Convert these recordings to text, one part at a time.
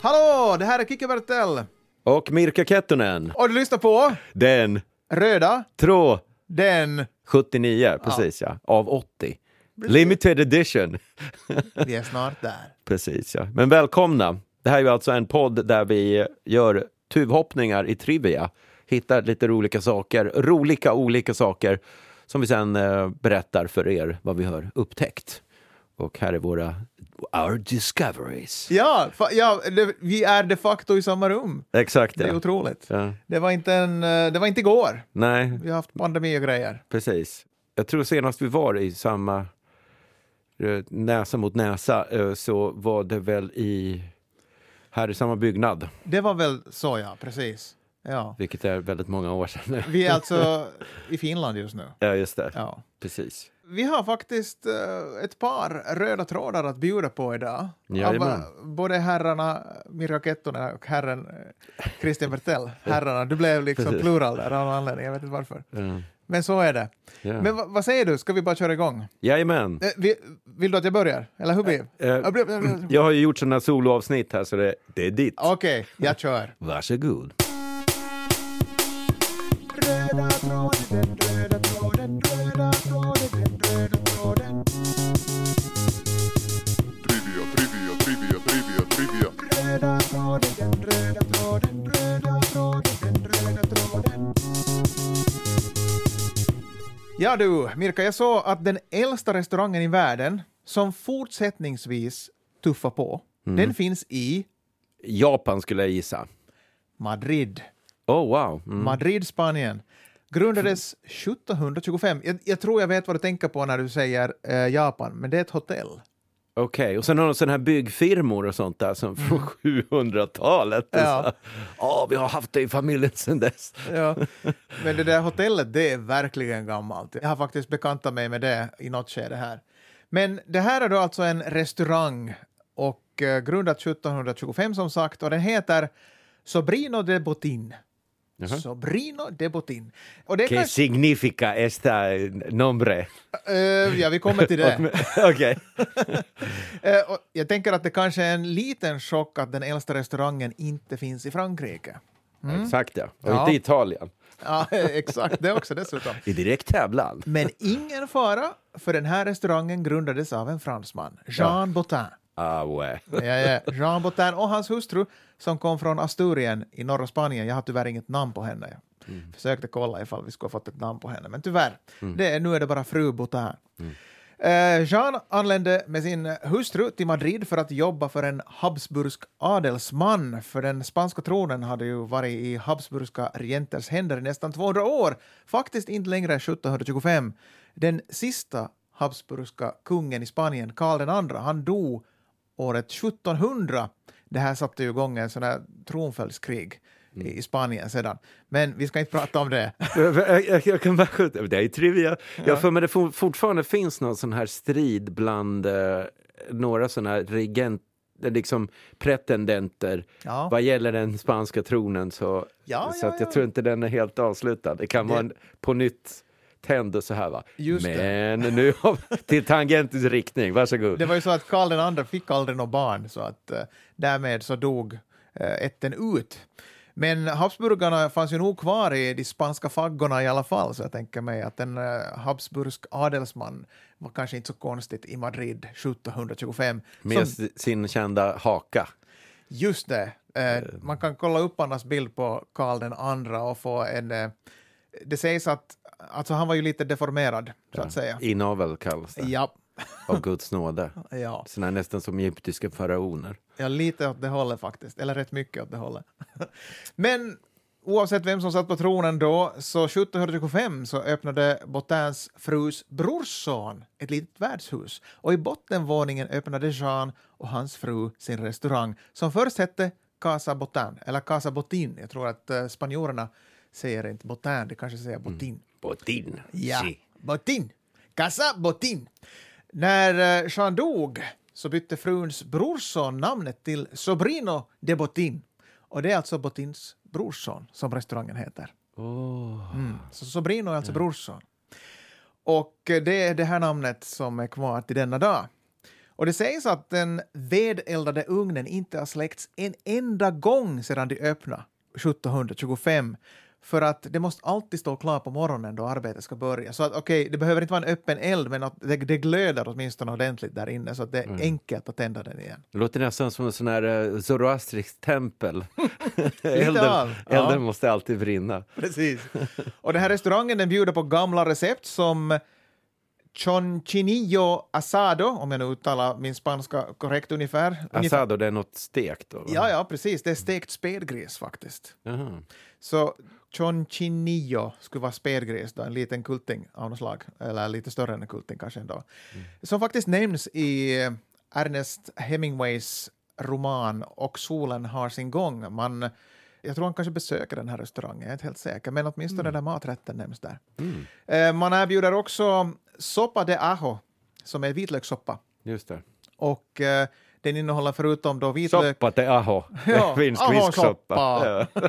Hallå, det här är Kikki Bertell. Och Mirka Kettunen. Och du lyssnar på Den Röda, Trå den... 79, precis ja. Av 80. Limited edition. Vi är snart där. Precis ja. Men välkomna. Det här är ju alltså en podd där vi gör tuvhoppningar i trivia. Hittar lite roliga saker, roliga olika saker som vi sen eh, berättar för er vad vi har upptäckt. Och här är våra Our Discoveries. Ja, ja det, vi är de facto i samma rum. Exakt Det är ja. otroligt. ja. Det var inte, en, eh, det var inte igår. Nej, Vi har haft pandemi och grejer. precis. Jag tror senast vi var i samma eh, näsa mot näsa eh, så var det väl i här i samma byggnad, Det var väl så, ja, precis. Ja. vilket är väldigt många år sedan nu. Vi är alltså i Finland just nu. Ja, just det. Ja. Precis. Vi har faktiskt eh, ett par röda trådar att bjuda på idag. Jajamän. Av, eh, både herrarna Mirja Kettunen och herren eh, Christian Bertell. Herrarna, du blev liksom Precis. plural där av någon anledning, jag vet inte varför. Ja. Men så är det. Ja. Men vad- säger du, ska vi bara köra igång? Jajamän. Eh, vi, vill du att jag börjar? Eller hur blir Eh, Jag har ju gjort sådana soloavsnitt här så det, det är ditt. Okej, jag kör. Varsågod. Röda tråden, Ja du, Mirka, jag såg att den äldsta restaurangen i världen som fortsättningsvis tuffar på, den finns i Japan skulle jag gissa. Madrid. Oh wow. Mm. Madrid, Spanien. Grundades 1725. Jag, jag tror jag vet vad du tänker på när du säger eh, Japan, men det är ett hotell. Okej, och sen har de sådana här byggfirmor och sånt där som från 700-talet. Mm. Ja. Ja, vi har haft det i familjen sedan dess. Ja. Men det där hotellet, det är verkligen gammalt. Jag har faktiskt bekantat mig med det i något skede här. Men det här är då alltså en restaurang och eh, grundad 1725 som sagt och den heter Sobrino de Botin. Sobrino de Botin. Och det kanske, significa esta nombre? eh, ja, vi kommer till det. Okej. Eh, och jag tänker att det kanske är en liten chock att den äldsta restaurangen inte finns i Frankrike. Exakt ja. Och Ja. inte Italien. Ja, exakt, det också dessutom. I direkt tävlan. Men ingen fara, för den här restaurangen grundades av en fransman, Jean Bottin. Ah, ouais. Ja, ja. Jean Bottin och hans hustru som kom från Asturien i norra Spanien. Jag har tyvärr inget namn på henne. Jag försökte kolla ifall vi skulle ha fått ett namn på henne, men tyvärr. Det är, nu är det bara fru Bottin. Eh, Jean anlände med sin hustru till Madrid för att jobba för en habsburgsk adelsman, för den spanska tronen hade ju varit i habsburgska regenters händer i nästan 200 år, faktiskt inte längre än 1725. Den sista habsburgska kungen i Spanien, Karl II, han dog året 1700. Det här satte ju igång en sån här tronföljdskrig i- i Spanien sedan. Men vi ska inte prata om det. jag, jag, jag kan bara skjuta. Det är ju trivia. Jag har för mig det for, fortfarande finns någon sån här strid bland eh, några såna här regent, liksom pretendenter Ja. vad gäller den spanska tronen. Så, Ja, så ja, jag ja. tror inte den är helt avslutad. Det kan Det- vara en, på nytt tänd och så här va. Just det. Men nu har vi- till tangentens riktning, varsågod. Det var ju så att Karl II fick aldrig något barn, så att eh, därmed så dog eh, ätten ut. Men Habsburgarna fanns ju nog kvar i de spanska faggorna i alla fall, så jag tänker mig att en uh, habsburgsk adelsman var kanske inte så konstigt i Madrid 1725. Med Som, sin kända haka. just det, eh, man kan kolla upp Annas bild på Karl II och få en... Eh, det sägs att alltså han var ju lite deformerad, så att säga. Inavel kallas det, Ja, av Guds nåde. ja. Såna här nästan som egyptiska faraoner. Ja, lite åt det hållet faktiskt, eller rätt mycket åt det hållet. Men oavsett vem som satt på tronen då, så 1725 så öppnade Botins frus brorson ett litet värdshus och i bottenvåningen öppnade Jean och hans fru sin restaurang som först hette Casa Botin, eller Casa Botin. Jag tror att uh, spanjorerna säger inte Botin, de kanske säger Botin. Botin. Ja, Si. Botin. Casa Botin. När eh, Jean dog så bytte fruns brorson namnet till Sobrino de Botin. Och det är alltså Botins brorson som restaurangen heter. Åh. Mm. Så Sobrino är alltså brorson. Och eh, det är det här namnet som är kvar till denna dag. Och det sägs att den vedeldade ugnen inte har släckts en enda gång sedan de öppnade 1725. För att det måste alltid stå klar på morgonen då arbetet ska börja. Så att okej, det behöver inte vara en öppen eld, men att det, det glödar åtminstone ordentligt där inne så att det är Mm. enkelt att tända den igen. Det låter nästan som en sån här uh, zoroastrisk tempel. elden ja. elden måste alltid brinna. Precis. Och den här restaurangen den bjuder på gamla recept som chonchinillo asado, om jag nu uttalar min spanska korrekt ungefär. ungefär. Asado, det är något stekt då? va? Ja, ja, precis. Det är stekt spädgris faktiskt. Jaha. Så chonchinillo skulle vara spädgris, då, en liten kulting av något slag, eller lite större än en kulting kanske ändå. Som faktiskt nämns i Ernest Hemingways roman Och solen har sin gång. Man, jag tror han kanske besöker den här restaurangen, jag är inte helt säker, men åtminstone den där maträtten nämns där. Mm. Eh, Man erbjuder också sopa de ajo, som är vitlökssoppa. Just det. Och eh, den innehåller förutom då vitlök... Soppa till aho. Ja, Finsk visksoppa. Ja.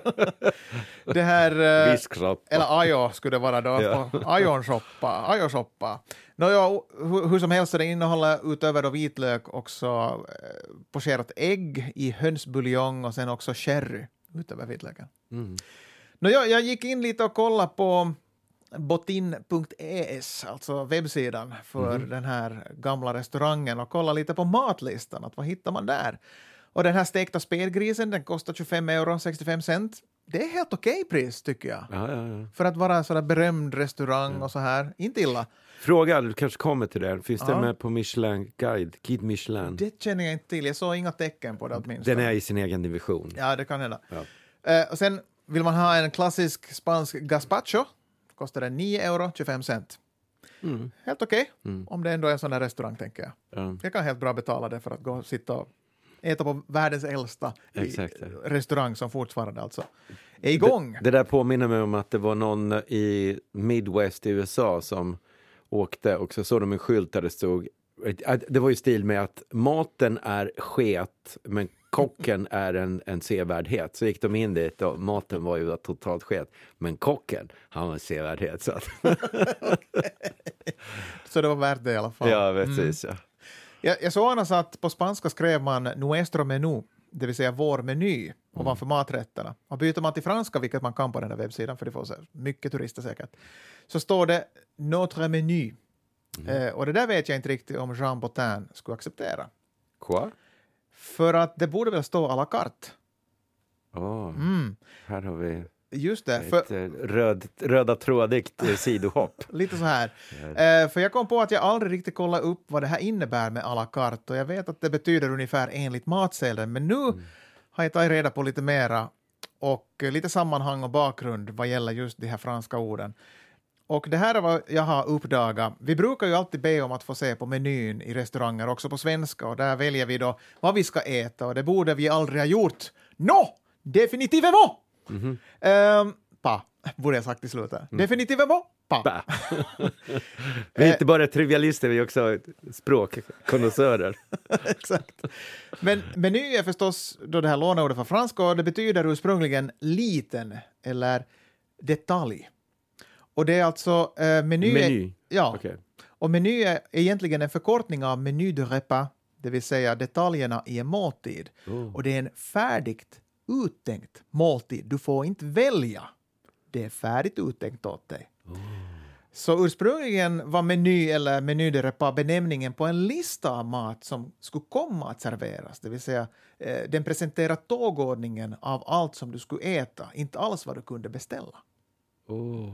Det här... eh, Visksoppa. Eller ajo skulle det vara då, Ja. ajonsoppa. ajosoppa. Nåja, hur, hur som helst, det innehåller utöver då vitlök också eh, pocherat ägg i hönsbuljong och sen också sherry utöver vitlöken. Mm. Nåja, jag gick in lite och kollade på botin.es, alltså webbsidan för Mhm. den här gamla restaurangen och kollade lite på matlistan, att vad hittar man där? Och den här stekta spelgrisen, den kostar 25 euro 65 cent. Det är helt okej pris tycker jag. Ja, ja, ja. För att vara en sån där berömd restaurang och så här. Inte illa. Fråga, du kanske kommer till det. Finns det med på Michelin Guide? Guide Michelin. Det känner jag inte till. Jag såg inga tecken på det åtminstone. Den är i sin egen division. Ja, det kan hända. Eh, och sen vill man ha en klassisk spansk gazpacho. Kostar den 9 euro 25 cent. Mm. Helt okej, Mm. om det ändå är en sån här restaurang tänker jag. Ja. Jag kan helt bra betala det för att gå och sitta och äta på världens äldsta Exakt, restaurang som fortfarande alltså är igång. Det där påminner mig om att det var någon i Midwest i USA som åkte och så såg de en skylt där det stod det var i stil med att maten är sket men kocken är en, en sevärdhet. Så gick de in dit och maten var ju totalt sket. Men kocken, han var en sevärdhet. Så att, Så det var värt det i alla fall. ja, precis. Ja. Jag, jag såg annars att på spanska skrev man nuestro menú, det vill säga vår meny, ovanför maträtterna. Och byter man till franska, vilket man kan på den här webbsidan, för det får så mycket turister säkert, så står det notre meny. Eh, och det där vet jag inte riktigt om Jean Botin skulle acceptera. Quoi? För att det borde väl stå à la carte. Åh, Mm. Här har vi Just det, för, ett eh, röd, röda trådigt eh, sidohopp. lite så här. Eh, för jag kom på att jag aldrig riktigt kollade upp vad det här innebär med à la carte och jag vet att det betyder ungefär enligt matsedeln, men nu har jag tagit reda på lite mera och eh, lite sammanhang och bakgrund vad gäller just de här franska orden. Och det här är vad jag har uppdagat. Vi brukar ju alltid be om att få se på menyn i restauranger, också på svenska, och där väljer vi då vad vi ska äta, och det borde vi aldrig ha gjort. No! Definitivement! Ehm, pa, borde jag sagt i slutet. Definitivement pa. Bah. vi är inte bara trivialister, vi är också språkkonnässörer. Exakt. Men meny är förstås då det här låneordet för franska och det betyder ursprungligen liten eller detalj. Och det är alltså eh, meny. Meny? Är, ja, Okej. och meny är egentligen en förkortning av menu de repas, det vill säga detaljerna i en måltid. Oh. Och det är en färdigt uttänkt måltid. Du får inte välja. Det är färdigt uttänkt åt dig. Så ursprungligen var meny eller menu de repas benämningen på en lista av mat som skulle komma att serveras, det vill säga eh, den presenterar tågordningen av allt som du skulle äta, inte alls vad du kunde beställa. Åh,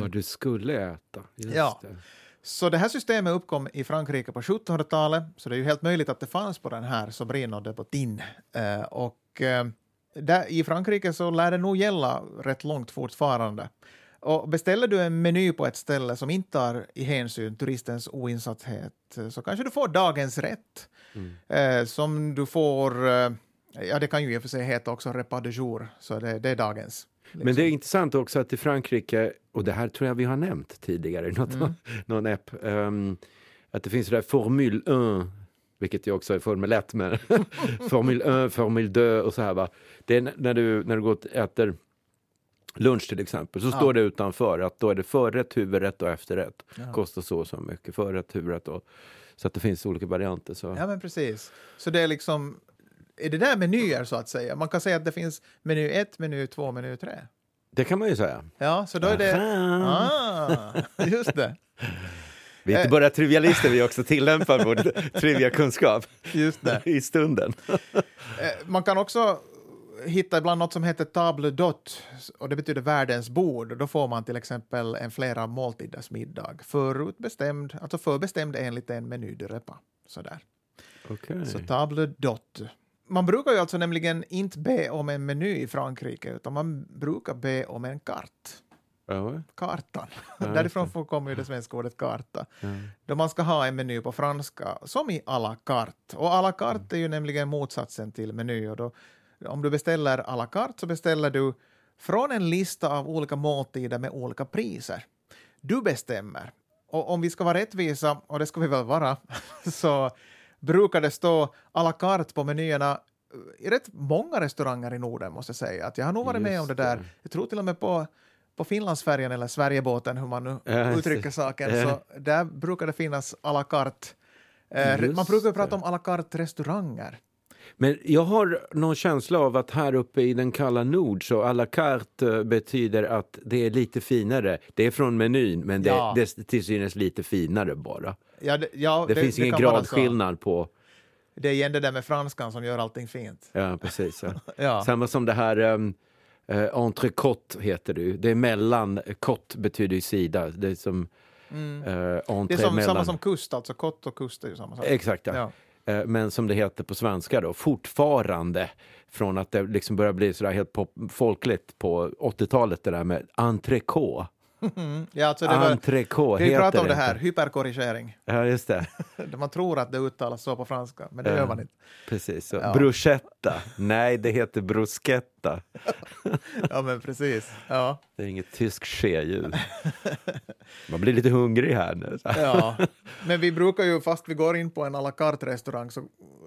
Vad du skulle äta. Just Mm. Ja. det. Så det här systemet uppkom i Frankrike på 1700-talet, så det är ju helt möjligt att det fanns på den här Sobrino de Botin. Eh, och eh, där, i Frankrike så lär det nog gälla rätt långt fortfarande. Och beställer du en meny på ett ställe som inte tar i hänsyn turistens oinsatthet eh, så kanske du får dagens rätt. Eh, som du får, eh, ja det kan ju i och för sig heta också repas de jour, så det, det är dagens. Liksom. Men det är intressant också att i Frankrike, och det här tror jag vi har nämnt tidigare i något, Mm. någon app, ehm, att det finns det där Formule 1, vilket ju också är Formel 1, men Formule 1, Formule 2 och så här va. Det är när du, när du går och äter lunch till exempel, så Ja. står det utanför att då är det förrätt, huvudrätt och efterrätt. Ja. Kostar så och så mycket, förrätt, huvudrätt och Så att det finns olika varianter. Så. Ja, men precis. Så det är liksom, är det där menyer så att säga? Man kan säga att det finns meny 1, meny 2, meny 3. Det kan man ju säga. Ja, så då är det... Aha. Ah, just det. Vi är inte Eh. bara trivialister, vi också tillämpar vår triviakunskap Just det. i stunden. Eh, Man kan också hitta ibland något som heter table dot och det betyder världens bord. Då får man till exempel en flera måltiders middag förutbestämd, alltså förbestämd enligt en meny de repas. Sådär. Okej. Så table dot. Man brukar ju alltså nämligen inte be om en meny i Frankrike utan man brukar be om en kart. Ja, Kartan. Ja, Därifrån kommer ju det svenska ordet karta. ja. Då man ska ha en meny på franska, som i à la carte. Och à la carte är ju nämligen motsatsen till meny. Och då, om du beställer à la carte så beställer du från en lista av olika måltider med olika priser. Du bestämmer. Och om vi ska vara rättvisa, och det ska vi väl vara, så brukar det stå à la carte på menyerna i rätt många restauranger i Norden, måste jag säga. Att jag har nog varit med Just om det där. Jag tror till och med på, på Finlandsfärjan eller Sverigebåten, hur man nu Ja, uttrycker saken, Ja. så där brukar det finnas à la carte. Eh, Just man brukar prata om à la carte restauranger. Men jag har någon känsla av att här uppe i den kalla nord så à la carte eh, betyder att det är lite finare. Det är från menyn, men det, Ja. det är till synes lite finare bara. Ja, det, ja, Det, finns ingen gradskillnad på... Det är igen det där med franskan som gör allting fint. Ja, precis. Ja. Samma som det här um, uh, entrecote heter det ju. Det är mellan, kott betyder ju sida. Det är som Mm. uh, Det är som, samma som kust, alltså kott och kust är ju samma sak. Exakt, ja. Eh, men som det heter på svenska då, fortfarande från att det liksom börjar bli sådär helt pop- folkligt på 80-talet det där med entrecote. Mm. Ja, alltså det var, Entrecote vi pratar om det här, hyperkorrigering. Ja, just det. Man tror att det uttalas så på franska, men det Ja. gör man inte. Precis. Så. Ja. Bruschetta. Nej, det heter bruschetta. Ja, men precis. Ja. Det är inget tyskt ske-ljud. Man blir lite hungrig här nu. Ja, men vi brukar ju, fast vi går in på en à la carte-restaurang så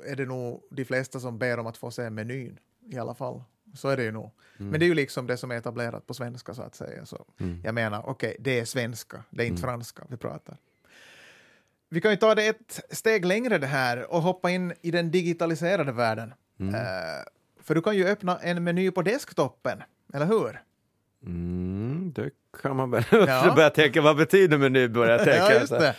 är det nog de flesta som ber om att få se menyn i alla fall. Så är det ju nog. Men det är ju liksom det som är etablerat på svenska så att säga. Så Jag menar, okej, det är svenska, det är inte franska vi pratar. Vi kan ju ta det ett steg längre det här och hoppa in i den digitaliserade världen. Eh, för du kan ju öppna en meny på desktoppen, eller hur? Mm, det kan man väl Ja. börja tänka. Vad betyder meny? Börja tänka. Ja, just det.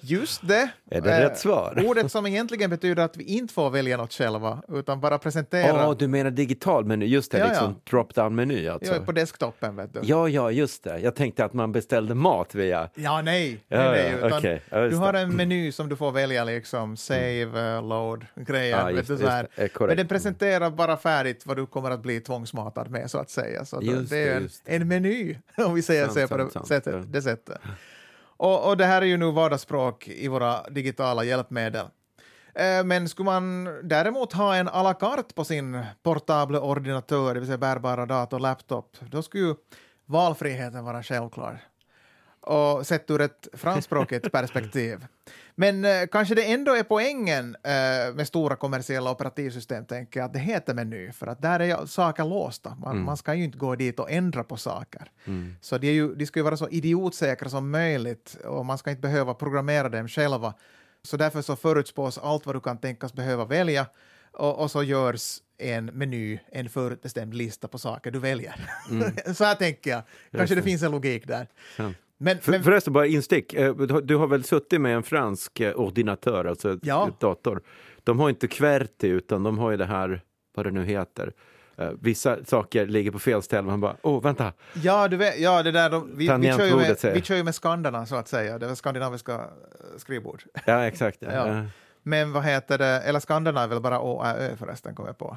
Just det. Är det Eh, rätt svar? Ordet som egentligen betyder att vi inte får välja något själva, utan bara Ja, presentera du menar digital meny? Just det, Ja, ja. liksom drop-down-meny alltså. ja, på desktopen. Vet du. Ja, ja, just det. Jag tänkte att man beställde mat via... Ja, nej. Ja, nej, ja, utan. Ja, just du har en meny som du får välja, liksom save, eh, load, grejer. Ja, vet just, du, just, så här. är. Men den presenterar bara färdigt vad du kommer att bli tvångsmatad med, så att säga. Så Just det är det, en, just det. en meny, om vi säger Sant, så på det sant. sättet. Ja. Det sättet. Och, och det här är ju nu vardagsspråk i våra digitala hjälpmedel. Eh, Men skulle man däremot ha en à la carte på sin portable ordinatör, det vill säga bärbara dator, laptop, då skulle ju valfriheten vara självklar. Och sett ur ett franskspråkigt perspektiv. Men eh, kanske det ändå är poängen eh, med stora kommersiella operativsystem, tänker jag, att det heter meny, för att där är saker låsta. Man, man ska ju inte gå dit och ändra på saker. Så de, är ju, de ska ju vara så idiotsäkra som möjligt och man ska inte behöva programmera dem själva. Så därför så förutspås allt vad du kan tänkas behöva välja och, och så görs en meny, en förutbestämd lista på saker du väljer. så här tänker jag. Kanske det det. finns en logik där. Ja. Men, För, men, förresten, bara instick. Eh, Du har- väl suttit med en fransk eh, ordinatör, alltså Ja. dator. De har inte QWERTY, utan de har ju det här, vad det nu heter. Eh, vissa saker ligger på fel ställe, man bara, åh, vänta. ja, du vet, ja, det där, de, vi, vi, kör ju med, vi kör ju med skanderna så att säga, det är skandinaviska skrivbord. Ja, exakt. Ja, Ja. Men vad heter det, eller skanderna är väl bara Å, Ä, Ö förresten, kommer jag på.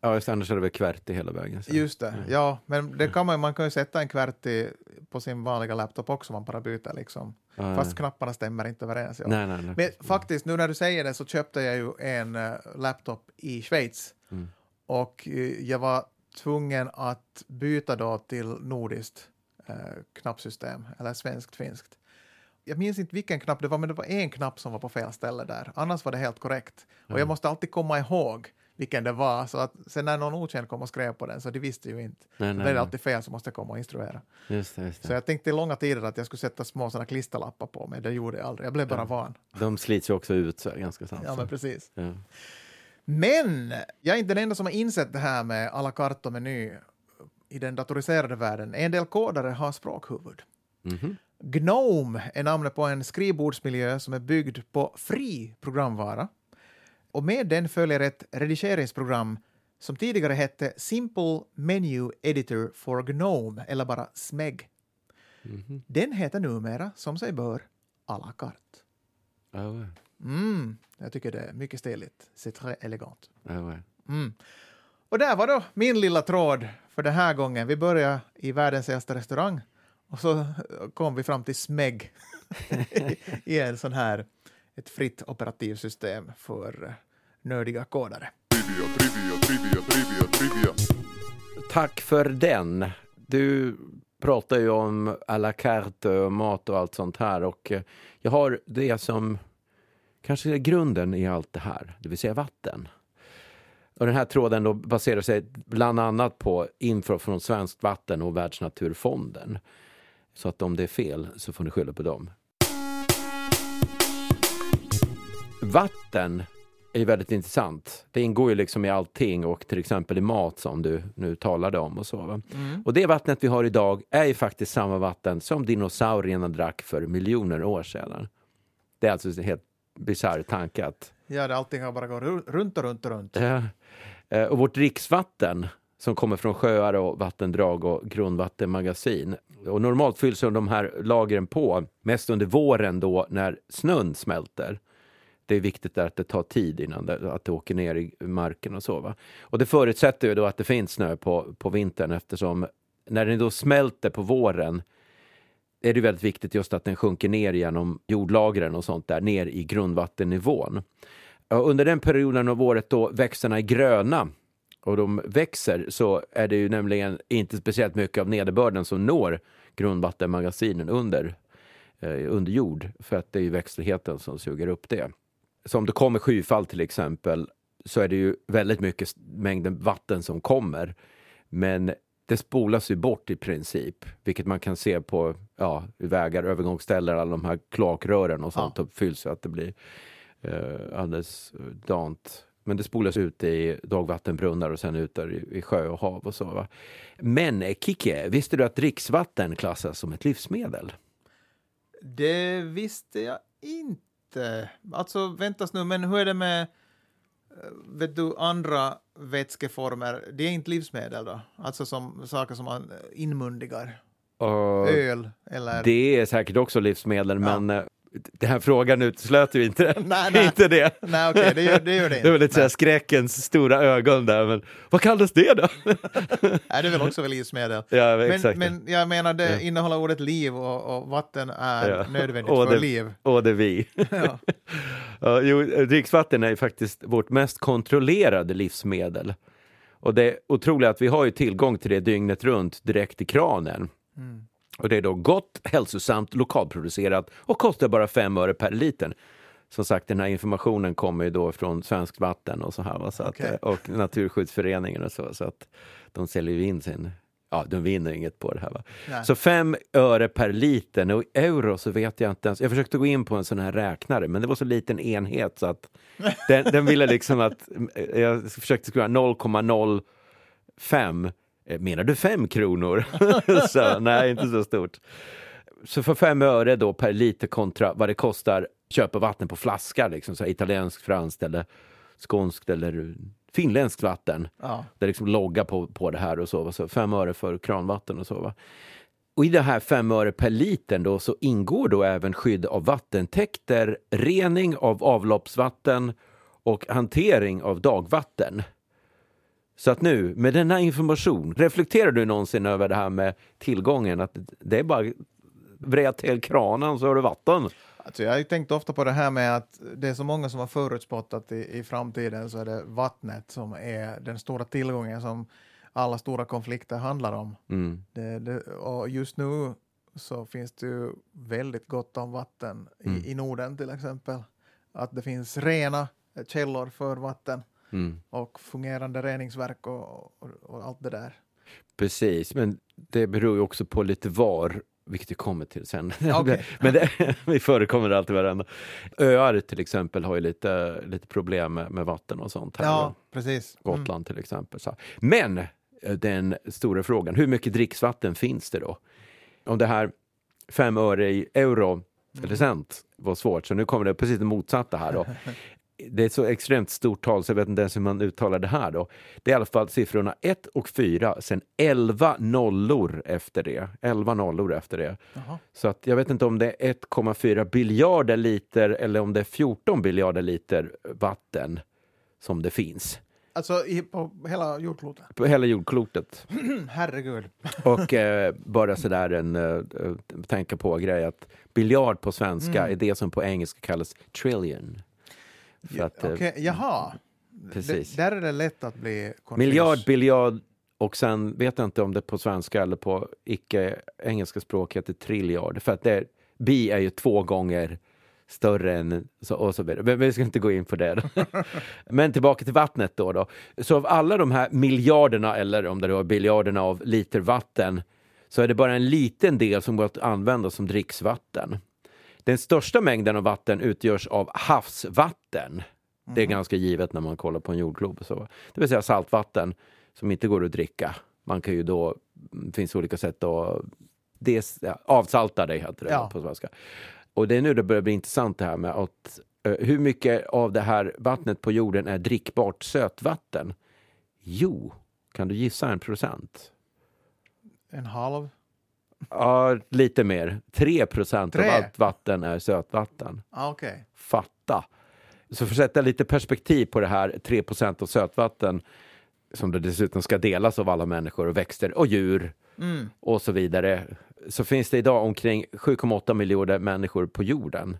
ja just, annars är det väl QWERTY hela vägen. Så. Just det, ja, men det kan man, man kan ju sätta en QWERTY på sin vanliga laptop också, man bara byter liksom. Ja, Fast knapparna stämmer inte överens. Ja. Nej, nej, nej. Men faktiskt, nu när du säger det så köpte jag ju en eh, laptop i Schweiz Mm. och eh, jag var tvungen att byta då till nordiskt eh, knappsystem, eller svenskt-finskt. Jag minns inte vilken knapp det var, men det var en knapp som var på fel ställe där. Annars var det helt korrekt. Och jag måste alltid komma ihåg vilken det var. Så att sen när någon okänd kom och skrev på den så de visste ju inte. Nej, Så nej, det är alltid fel så måste jag komma och instruera. Just det, just Så det. jag tänkte i långa tider att jag skulle sätta små såna klisterlappar på mig. Det gjorde jag aldrig. Jag blev bara Ja. van. De slits ju också ut så ganska snabbt. Ja, men precis. Ja. Men jag är inte den enda som har insett det här med à la carte och meny i den datoriserade världen. En del kodare har språkhuvud. Mhm. GNOME är namnet på en skrivbordsmiljö som är byggd på fri programvara. Och med den följer ett redigeringsprogram som tidigare hette Simple Menu Editor for GNOME, eller bara SMEG. Mhm. Den heter numera, som sig bör, à la carte. Ja, ouais. Mm, jag tycker det är mycket stiligt. C'est très élégant. Ja, ouais. Mm. Och där var då min lilla tråd för den här gången. Vi började i världens äldsta restaurang och så kom vi fram till SMEG i en sån här, ett fritt operativsystem för eh, nördiga kodare. Trivia, trivia, trivia, trivia, trivia. Tack för den. Du pratar ju om à la carte och mat och allt sånt här och eh, jag har det som kanske är grunden i allt det här, det vill säga vatten. Och den här tråden då baserar sig bland annat på info från Svenskt Vatten och Världsnaturfonden. Så att om det är fel så får ni skylla på dem. Vatten är väldigt intressant. Det ingår ju liksom i allting och till exempel i mat som du nu talade om och så. Va? Och det vattnet vi har idag är ju faktiskt samma vatten som dinosaurierna drack för miljoner år sedan. Det är alltså en helt bisarr tanke att Ja, allting har bara gått ru- runt och runt och runt. Ja. Eh, Och vårt dricksvatten som kommer från sjöar och vattendrag och grundvattenmagasin. Och normalt fylls de här lagren på mest under våren då när snön smälter. Det är viktigt där att det tar tid innan det, att det åker ner i marken och så. Va? Och det förutsätter ju då att det finns snö på, på vintern eftersom när den då smälter på våren är det väldigt viktigt just att den sjunker ner genom jordlagren och sånt där, ner i grundvattennivån. Under den perioden av året då växterna är gröna och de växer så är det ju nämligen inte speciellt mycket av nederbörden som når grundvattenmagasinen under, eh, under jord för att det är växtligheten som suger upp det. Så om det kommer skyfall till exempel så är det ju väldigt mycket mängden vatten som kommer. Men det spolas ju bort i princip, vilket man kan se på ja, vägar, övergångsställen, alla de här kloakrören och sånt Ja. och fylls så att det blir eh, alldeles eh, dant. Men det spolas ut i dagvattenbrunnar och sen ut där i, sjö och hav och så. Va? Men eh, Kike, visste du att dricksvatten klassas som ett livsmedel? Det visste jag inte. Alltså, väntas nu, men hur är det med eh, vet du, andra vätskeformer? Det är inte livsmedel då? Alltså som saker som man inmundigar? Och Öl eller... det är säkert också livsmedel, Ja. men eh, den här frågan uteslöt ju inte, Nej, nej. inte det. Nej, okej, det, gör, det gör det inte. Det var lite såhär skräckens stora ögon där, men vad kallas det då? Nej, det är väl också väl livsmedel. ja, Men, exakt. men jag menar, det Ja. innehåller ordet liv och, och vatten är Ja. nödvändigt Och för det- liv. Och det är vi. Ja. Jo, dricksvatten är faktiskt vårt mest kontrollerade livsmedel. Och det är otroligt att vi har ju tillgång till det dygnet runt direkt i kranen. Mm. Och det är då gott, hälsosamt, lokalproducerat och kostar bara fem öre per liter. Som sagt, den här informationen kommer ju då från Svenskt Vatten och så här, va? Så att, Okej. och Naturskyddsföreningen och så, så att de säljer ju in sin, ja, de vinner inget på det här. Va? Nej. Så fem öre per liter, och i euro så vet jag inte ens, jag försökte gå in på en sån här räknare, men det var så liten enhet så att den, den ville liksom att, jag försökte skriva 0,05 Eh, Menar du fem kronor? så, nej, inte så stort. Så för fem öre då per liter kontra vad det kostar köpa vatten på flaska, liksom, så här italienskt, franskt eller skånskt eller finländskt vatten. Ja. Det är liksom logga på, på det här och så. va. så fem öre för kranvatten och så. Va? Och i det här fem öre per liter då så ingår då även skydd av vattentäkter, rening av avloppsvatten och hantering av dagvatten. Så att nu, med denna information, reflekterar du någonsin över det här med tillgången? Att det är bara vred till kranen så har du vatten. Alltså jag har ju tänkt ofta på det här med att det är så många som har förutspått att i, i framtiden så är det vattnet som är den stora tillgången som alla stora konflikter handlar om. Mm. Det, det, och just nu så finns det ju väldigt gott om vatten i, Mm. i Norden till exempel. Att det finns rena källor för vatten. Mm. och fungerande reningsverk och, och, och allt det där. Precis, men det beror ju också på lite var, vilket vi kommer till sen. Okej. men det, vi förekommer alltid varandra. Öar till exempel har ju lite, lite problem med, med vatten och sånt. Här. Ja, precis. Mm. Gotland till exempel. Så. Men eh, den stora frågan, hur mycket dricksvatten finns det då? Om det här fem öre i euro eller cent var svårt, så nu kommer det precis det motsatta här då. Det är ett så extremt stort tal så jag vet inte ens hur man uttalar det här då. Det är i alla fall siffrorna 1 och 4, sen 11 nollor efter det. 11 nollor efter det. Jaha. Så att jag vet inte om det är 1,4 biljarder liter eller om det är 14 biljarder liter vatten som det finns Alltså i, på hela jordklotet. på hela jordklotet. Herregud. Och eh, bara sådär en eh, eh, tänka på grej att biljard på svenska är det som på engelska kallas trillion. För att, eh, Okej, jaha. precis. Där är det lätt att bli confused. Miljard, biljard och sen vet jag inte om det på svenska eller på icke-engelska språk heter trilliard. För att det är, bi är ju två gånger större än så, och så vidare. Men vi ska inte gå in på det. Då. Men tillbaka till vattnet då, då. Så av alla de här miljarderna, eller om det är biljarderna av liter vatten, så är det bara en liten del som går att använda som dricksvatten. Den största mängden av vatten utgörs av havsvatten. Det är ganska givet när man kollar på en jordglob. Så. Det vill säga saltvatten som inte går att dricka. Man kan ju då, det finns olika sätt att des, ja, avsalta det, heter det Ja. på svenska. Och det är nu det börjar bli intressant det här med att hur mycket av det här vattnet på jorden är drickbart sötvatten? Jo, kan du gissa en procent? En halv. Ja, lite mer. 3 procent av allt vatten är sötvatten. Ah, Okej. Fatta! Så för att sätta lite perspektiv på det här 3 procent av sötvatten som dessutom ska delas av alla människor och växter och djur Mm. och så vidare så finns det idag omkring 7,8 miljoner människor på jorden.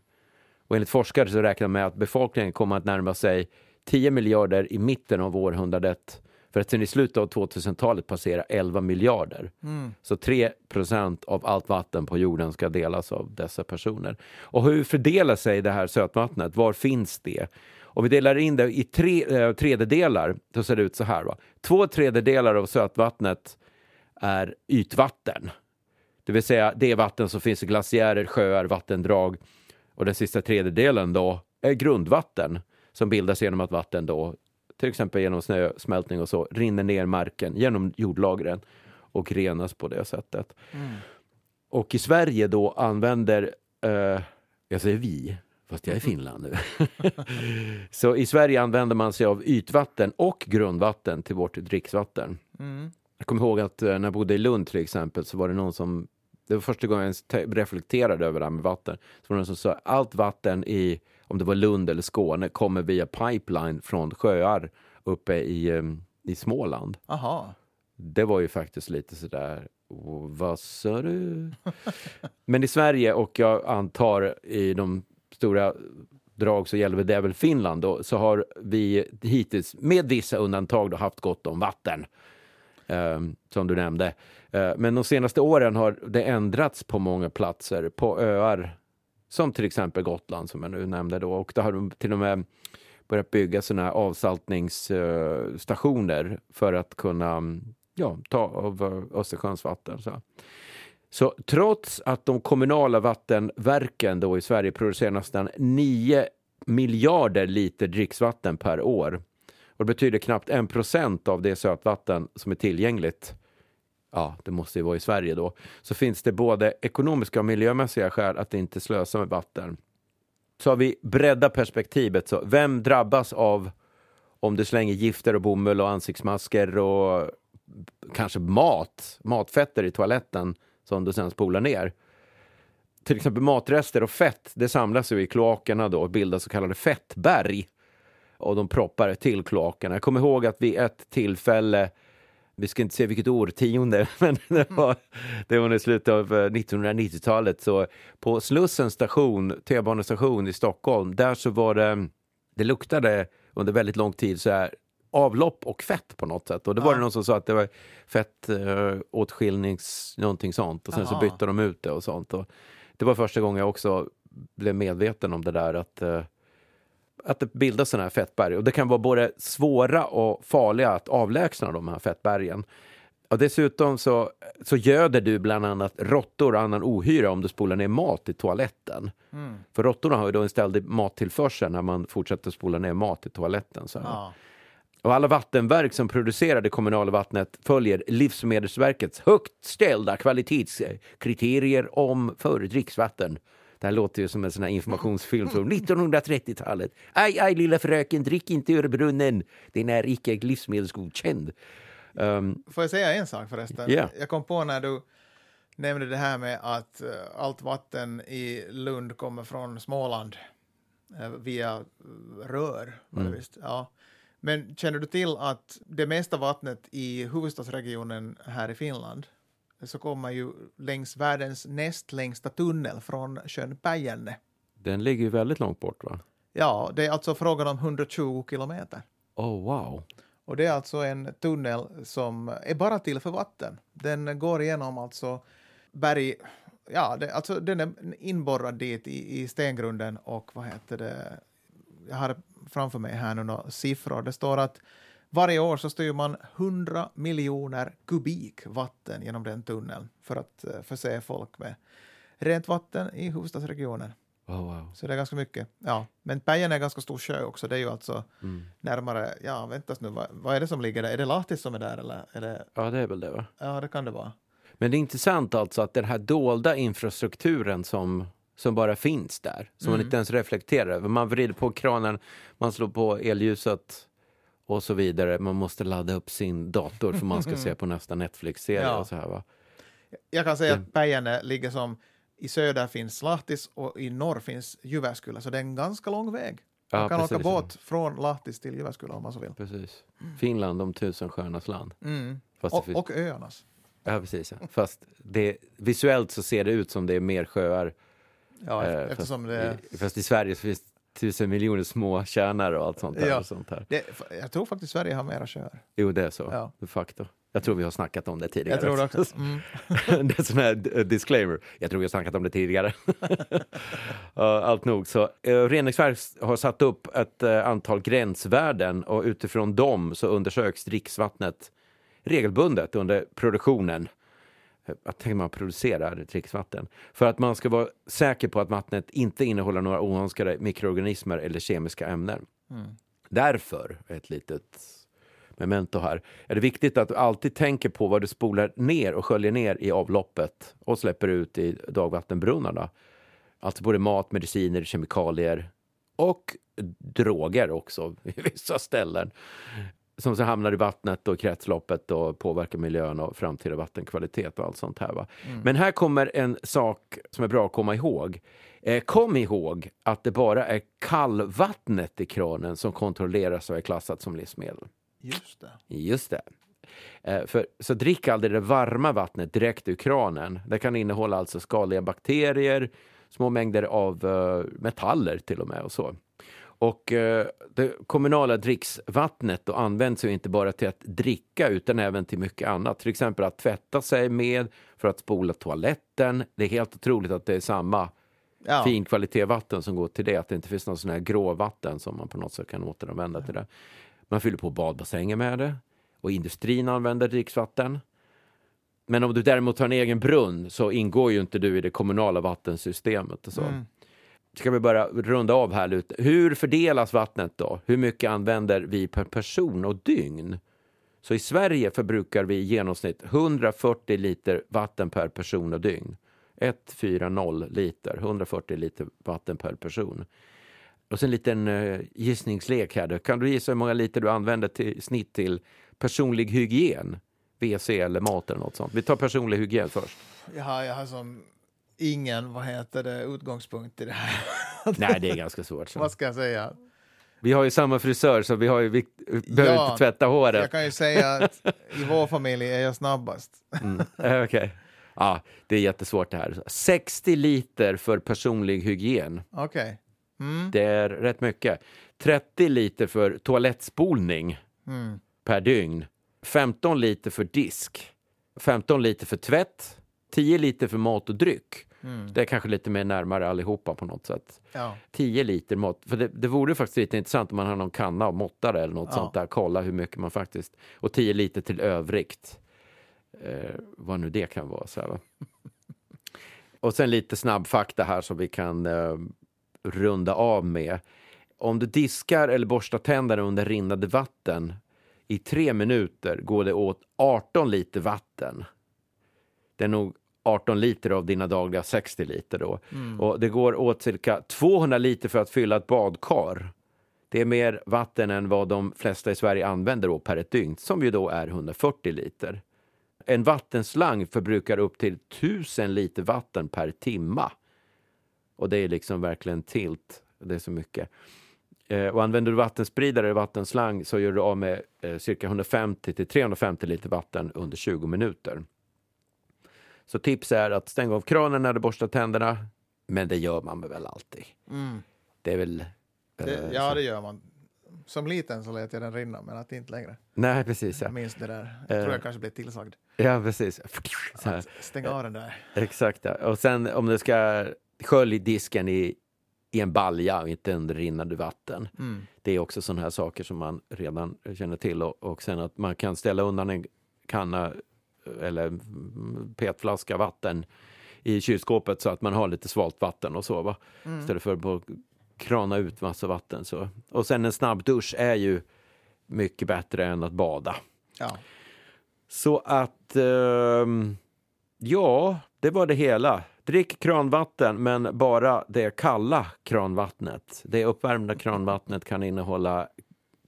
Och enligt forskare så räknar man med att befolkningen kommer att närma sig 10 miljarder i mitten av århundradet för att sen i slutet av 2000-talet passera 11 miljarder. Mm. Så 3 procent av allt vatten på jorden ska delas av dessa personer. Och hur fördelar sig det här sötvattnet? Var finns det? Om vi delar in det i tre eh, tredjedelar så ser det ut så här. Va? Två tredjedelar av sötvattnet är ytvatten. Det vill säga det vatten som finns i glaciärer, sjöar, vattendrag. Och den sista tredjedelen då är grundvatten som bildas genom att vatten då, till exempel genom snösmältning och så, rinner ner marken genom jordlagren och renas på det sättet. Och i Sverige då använder, eh, jag säger vi, fast jag är i Finland nu. så i Sverige använder man sig av ytvatten och grundvatten till vårt dricksvatten. Mm. Jag kommer ihåg att eh, när jag bodde i Lund till exempel så var det någon som, det var första gången jag reflekterade över det här med vatten, så var det någon som sa allt vatten i, om det var Lund eller Skåne, kommer via pipeline från sjöar uppe i, eh, i Småland. Aha. Det var ju faktiskt lite sådär, "Åh, vad sa du? Men i Sverige och jag antar i de stora drag så gäller det väl Finland då, så har vi hittills med vissa undantag då haft gott om vatten. Ehm, som du nämnde. Eh, men de senaste åren har det ändrats på många platser, på öar som till exempel Gotland som jag nu nämnde då och där har de till och med börjat bygga sådana här avsaltningsstationer för att kunna ja, ta av eh, Östersjöns vatten. Så. så trots att de kommunala vattenverken då i Sverige producerar nästan 9 miljarder liter dricksvatten per år och det betyder knappt 1 procent av det sötvatten som är tillgängligt ja, det måste ju vara i Sverige då, så finns det både ekonomiska och miljömässiga skäl att inte slösa med vatten. Så har vi bredda perspektivet, så vem drabbas av om du slänger gifter och bomull och ansiktsmasker och kanske mat, matfetter i toaletten som du sen spolar ner? Till exempel matrester och fett, det samlas ju i kloakerna då och bildar så kallade fettberg och de proppar till kloakerna. Jag kommer ihåg att vid ett tillfälle vi ska inte säga vilket årtionde, men det var, det var i slutet av eh, 1990-talet. Så på Slussens station, T-banestation i Stockholm, där så var det, det luktade under väldigt lång tid så här avlopp och fett på något sätt. Och det var Ja. det någon som sa att det var fett eh, åtskiljnings, någonting sånt. Och sen så Jaha. bytte de ut det och sånt. Och det var första gången jag också blev medveten om det där att eh, att det bildas sådana här fettberg. Och det kan vara både svåra och farliga att avlägsna de här fettbergen. Och dessutom så, så göder du bland annat råttor och annan ohyra om du spolar ner mat i toaletten. För råttorna har ju då en ständig mattillförsel när man fortsätter spola ner mat i toaletten. Så. Ja. Och alla vattenverk som producerar det kommunala vattnet följer Livsmedelsverkets högt ställda kvalitetskriterier om för dricksvatten. Det här låter ju som en sån här informationsfilm från 1930-talet. Aj, aj, lilla fröken, drick inte ur brunnen. Den är icke livsmedelsgodkänd. Um, Får jag säga en sak förresten? Ja. Jag kom på när du nämnde det här med att eh, allt vatten i Lund kommer från Småland eh, via rör. Det visst. Ja. Men känner du till att det mesta vattnet i huvudstadsregionen här i Finland så kommer ju längs världens näst längsta tunnel från sjön Päijänne. den ligger ju väldigt långt bort va? Ja, det är alltså frågan om 120 kilometer. Oh wow. Och det är alltså en tunnel som är bara till för vatten. Den går igenom alltså berg... Ja, det, alltså den är inborrad dit i, i stengrunden och vad heter det? Jag har framför mig här nu några siffror. Det står att varje år så styr man 100 miljoner kubik vatten genom den tunneln för att eh, förse folk med rent vatten i huvudstadsregionen. Oh, wow. Så det är ganska mycket. Ja, men Päijänne är ganska stor sjö också. Det är ju alltså Mm. närmare, ja väntas nu, vad, vad är det som ligger där? Är det Lahtis som är där eller? Är det, Ja, det är väl det va? ja, det kan det vara. Men det är intressant alltså att den här dolda infrastrukturen som, som bara finns där, som man inte ens reflekterar över. Man vrider på kranen, man slår på elljuset och så vidare. Man måste ladda upp sin dator för man ska se på nästa Netflix-serie Ja. och så här va. Jag kan säga att Päijänne ligger som, i söder finns Lahtis och i norr finns Jyväskylä, så det är en ganska lång väg. Man Ja, kan åka precis. båt från Lahtis till Jyväskylä om man så vill. Precis. Finland, de tusen sjöarnas land. Mm. Och, finns- och öarnas. Ja, precis. Ja. Fast det, visuellt så ser det ut som det är mer sjöar. Ja, eh, eftersom fast, det, i, fast i Sverige så finns tusen miljoner små tjärnar och allt sånt där. Ja. Och sånt här. det, jag tror faktiskt Sverige har mera sjöar. Jo, det är så. Ja. De facto. Jag tror vi har snackat om det tidigare. Jag tror det också. Mm. det är sån här disclaimer. Jag tror vi har snackat om det tidigare. Allt nog. Så, uh, Reningsverk har satt upp ett eh, antal gränsvärden och utifrån dem så undersöks dricksvattnet regelbundet under produktionen. Att tänker man producerar dricksvatten. För att man ska vara säker på att vattnet inte innehåller några oönskade mikroorganismer eller kemiska ämnen. Därför, ett litet memento här, är det viktigt att du alltid tänker på vad du spolar ner och sköljer ner i avloppet och släpper ut i dagvattenbrunnarna. Alltså både mat, mediciner, kemikalier och droger också i vissa ställen. Som så hamnar i vattnet och kretsloppet och påverkar miljön och framtida vattenkvalitet och allt sånt här. Va? Men här kommer en sak som är bra att komma ihåg. Eh, kom ihåg att det bara är kallvattnet i kranen som kontrolleras och är klassat som livsmedel. Just det. Just det. Eh, för, så drick aldrig det varma vattnet direkt ur kranen. Det kan innehålla alltså skadliga bakterier, små mängder av eh, metaller till och med och så. Och eh, det kommunala dricksvattnet då används ju inte bara till att dricka utan även till mycket annat. Till exempel att tvätta sig med, för att spola toaletten. Det är helt otroligt att det är samma Ja. fin kvalitet vatten som går till det. Att det inte finns någon sån här gråvatten som man på något sätt kan återanvända till det. Man fyller på badbassänger med det och industrin använder dricksvatten. Men om du däremot har en egen brunn så ingår ju inte du i det kommunala vattensystemet. Och så. Mm. Ska vi bara runda av här lite. Hur fördelas vattnet då? Hur mycket använder vi per person och dygn? Så i Sverige förbrukar vi i genomsnitt 140 liter vatten per person och dygn. 140 liter, 140 liter vatten per person. Och sen en liten eh, gissningslek här. Kan du gissa hur många liter du använder till snitt till personlig hygien? WC eller mat eller något sånt. Vi tar personlig hygien först. Jag, har, jag har som ingen, vad heter det, utgångspunkt i det här. Nej, det är ganska svårt. Så. vad ska jag säga? Vi har ju samma frisör så vi, har ju, vi behöver Ja, inte tvätta håret. Jag kan ju säga att i vår familj är jag snabbast. Mm. eh, Okej. Ja, det är jättesvårt det här. 60 liter för personlig hygien. Okej. Mm. Det är rätt mycket. 30 liter för toalettspolning Mm. per dygn. 15 liter för disk. 15 liter för tvätt. 10 liter för mat och dryck. Det är kanske lite mer närmare allihopa på något sätt. Ja. 10 liter mått. För det, det vore faktiskt lite intressant om man har någon kanna och måttare eller något Ja. sånt där. Kolla hur mycket man faktiskt... Och 10 liter till övrigt. Eh, vad nu det kan vara. Så här, va? Och sen lite snabb fakta här som vi kan eh, runda av med. Om du diskar eller borstar tänderna under rinnande vatten i tre minuter går det åt 18 liter vatten. Det är nog 18 liter av dina dagliga 60 liter då. Och det går åt cirka 200 liter för att fylla ett badkar. Det är mer vatten än vad de flesta i Sverige använder då per ett dygn, som ju då är 140 liter. En vattenslang förbrukar upp till 1000 liter vatten per timma. Och det är liksom verkligen tilt. Det är så mycket. Eh, och använder du vattenspridare eller vattenslang så gör du av med eh, cirka 150 till 350 liter vatten under 20 minuter. Så tips är att stänga av kranen när du borstar tänderna. Men det gör man väl alltid. Det är väl... eh, Det, ja, det gör man. Som liten så lät jag den rinna, men att inte längre. Nej, precis. Ja, Jag minns det där. Jag Eh. tror jag kanske blev tillsagd. ja precis. Så här. Stäng av den där. Exakt. Ja. Och sen om du ska skölja disken i, i en balja och inte under rinnande vatten. Mm. Det är också sådana här saker som man redan känner till. Och, och sen att man kan ställa undan en kanna eller mm, petflaska vatten i kylskåpet så att man har lite svalt vatten och så. Va? Istället för att krana ut massa vatten. Så. Och sen en snabb dusch är ju mycket bättre än att bada. Ja. Så att, ehm, ja, det var det hela. Drick kranvatten, men bara det kalla kranvattnet. Det uppvärmda kranvattnet kan innehålla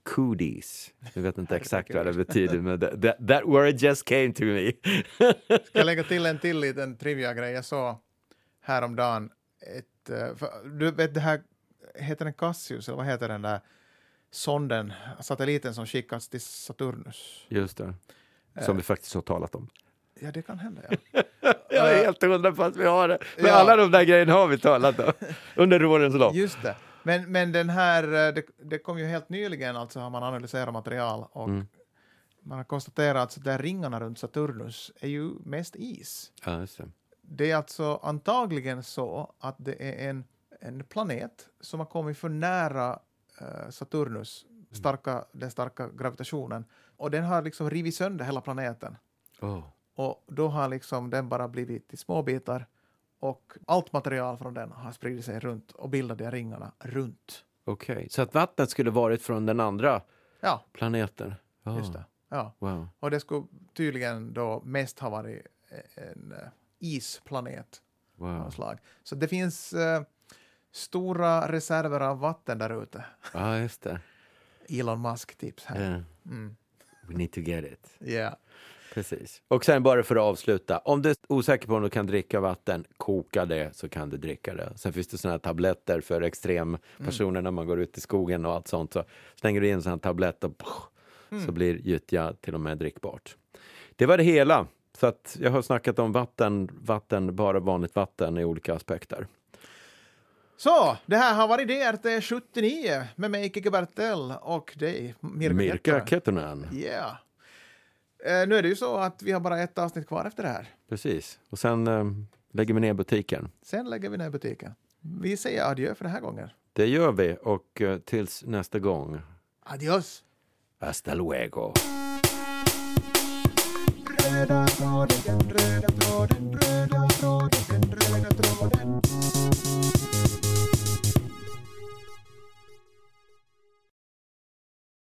cooties. Jag vet inte exakt vad det betyder, men that, that, word just came to me. Ska jag lägga till en till liten trivia-grej? Jag såg häromdagen ett... eh, För, du vet det här, heter den Cassius, eller vad heter den där sonden, satelliten som skickats till Saturnus? Just det. Som vi faktiskt har talat om. Ja, det kan hända, ja. Jag är helt hundra på att vi har det. Men Ja. alla de där grejerna har vi talat om under årens lopp. Just det. Men, men den här, eh, det, det kom ju helt nyligen, alltså har man analyserat material och Mm. man har konstaterat att där ringarna runt Saturnus är ju mest is. Ja, just det. Det är alltså antagligen så att det är en, en planet som har kommit för nära eh, Saturnus, starka, den starka gravitationen, och den har liksom rivit sönder hela planeten. Oh. Och då har liksom den bara blivit i små bitar och allt material från den har spridit sig runt och bildat de här ringarna runt. Okej, så att vattnet skulle varit från den andra Ja, planeten? Ja. just det. Ja. Wow. Och det skulle tydligen då mest ha varit en eh, isplanet wow. slag. Så det finns eh, stora reserver av vatten där ute. Ja, just det. Elon Musk-tips här. Yeah. Mm. We need to get it. Yeah. Precis. Och sen bara för att avsluta. Om du är osäker på om du kan dricka vatten, koka det så kan du dricka det. Sen finns det såna här tabletter för extrempersoner när man går ut i skogen och allt sånt. Så slänger du in en sån här tablett och så blir gyttja till och med drickbart. Det var det hela. Så att jag har snackat om vatten, vatten, bara vanligt vatten i olika aspekter. Så, det här har varit DRT 79 med mig, Kikki Bertell, och dig, Mirka, Mirka. Kettunen. Yeah. Eh, nu är det ju så att vi har bara ett avsnitt kvar efter det här. Precis. Och sen eh, lägger vi ner butiken. Sen lägger vi ner butiken. Vi säger adjö för den här gången. Det gör vi och eh, tills nästa gång. Adios! Hasta luego. Röda tråden, röda tråden,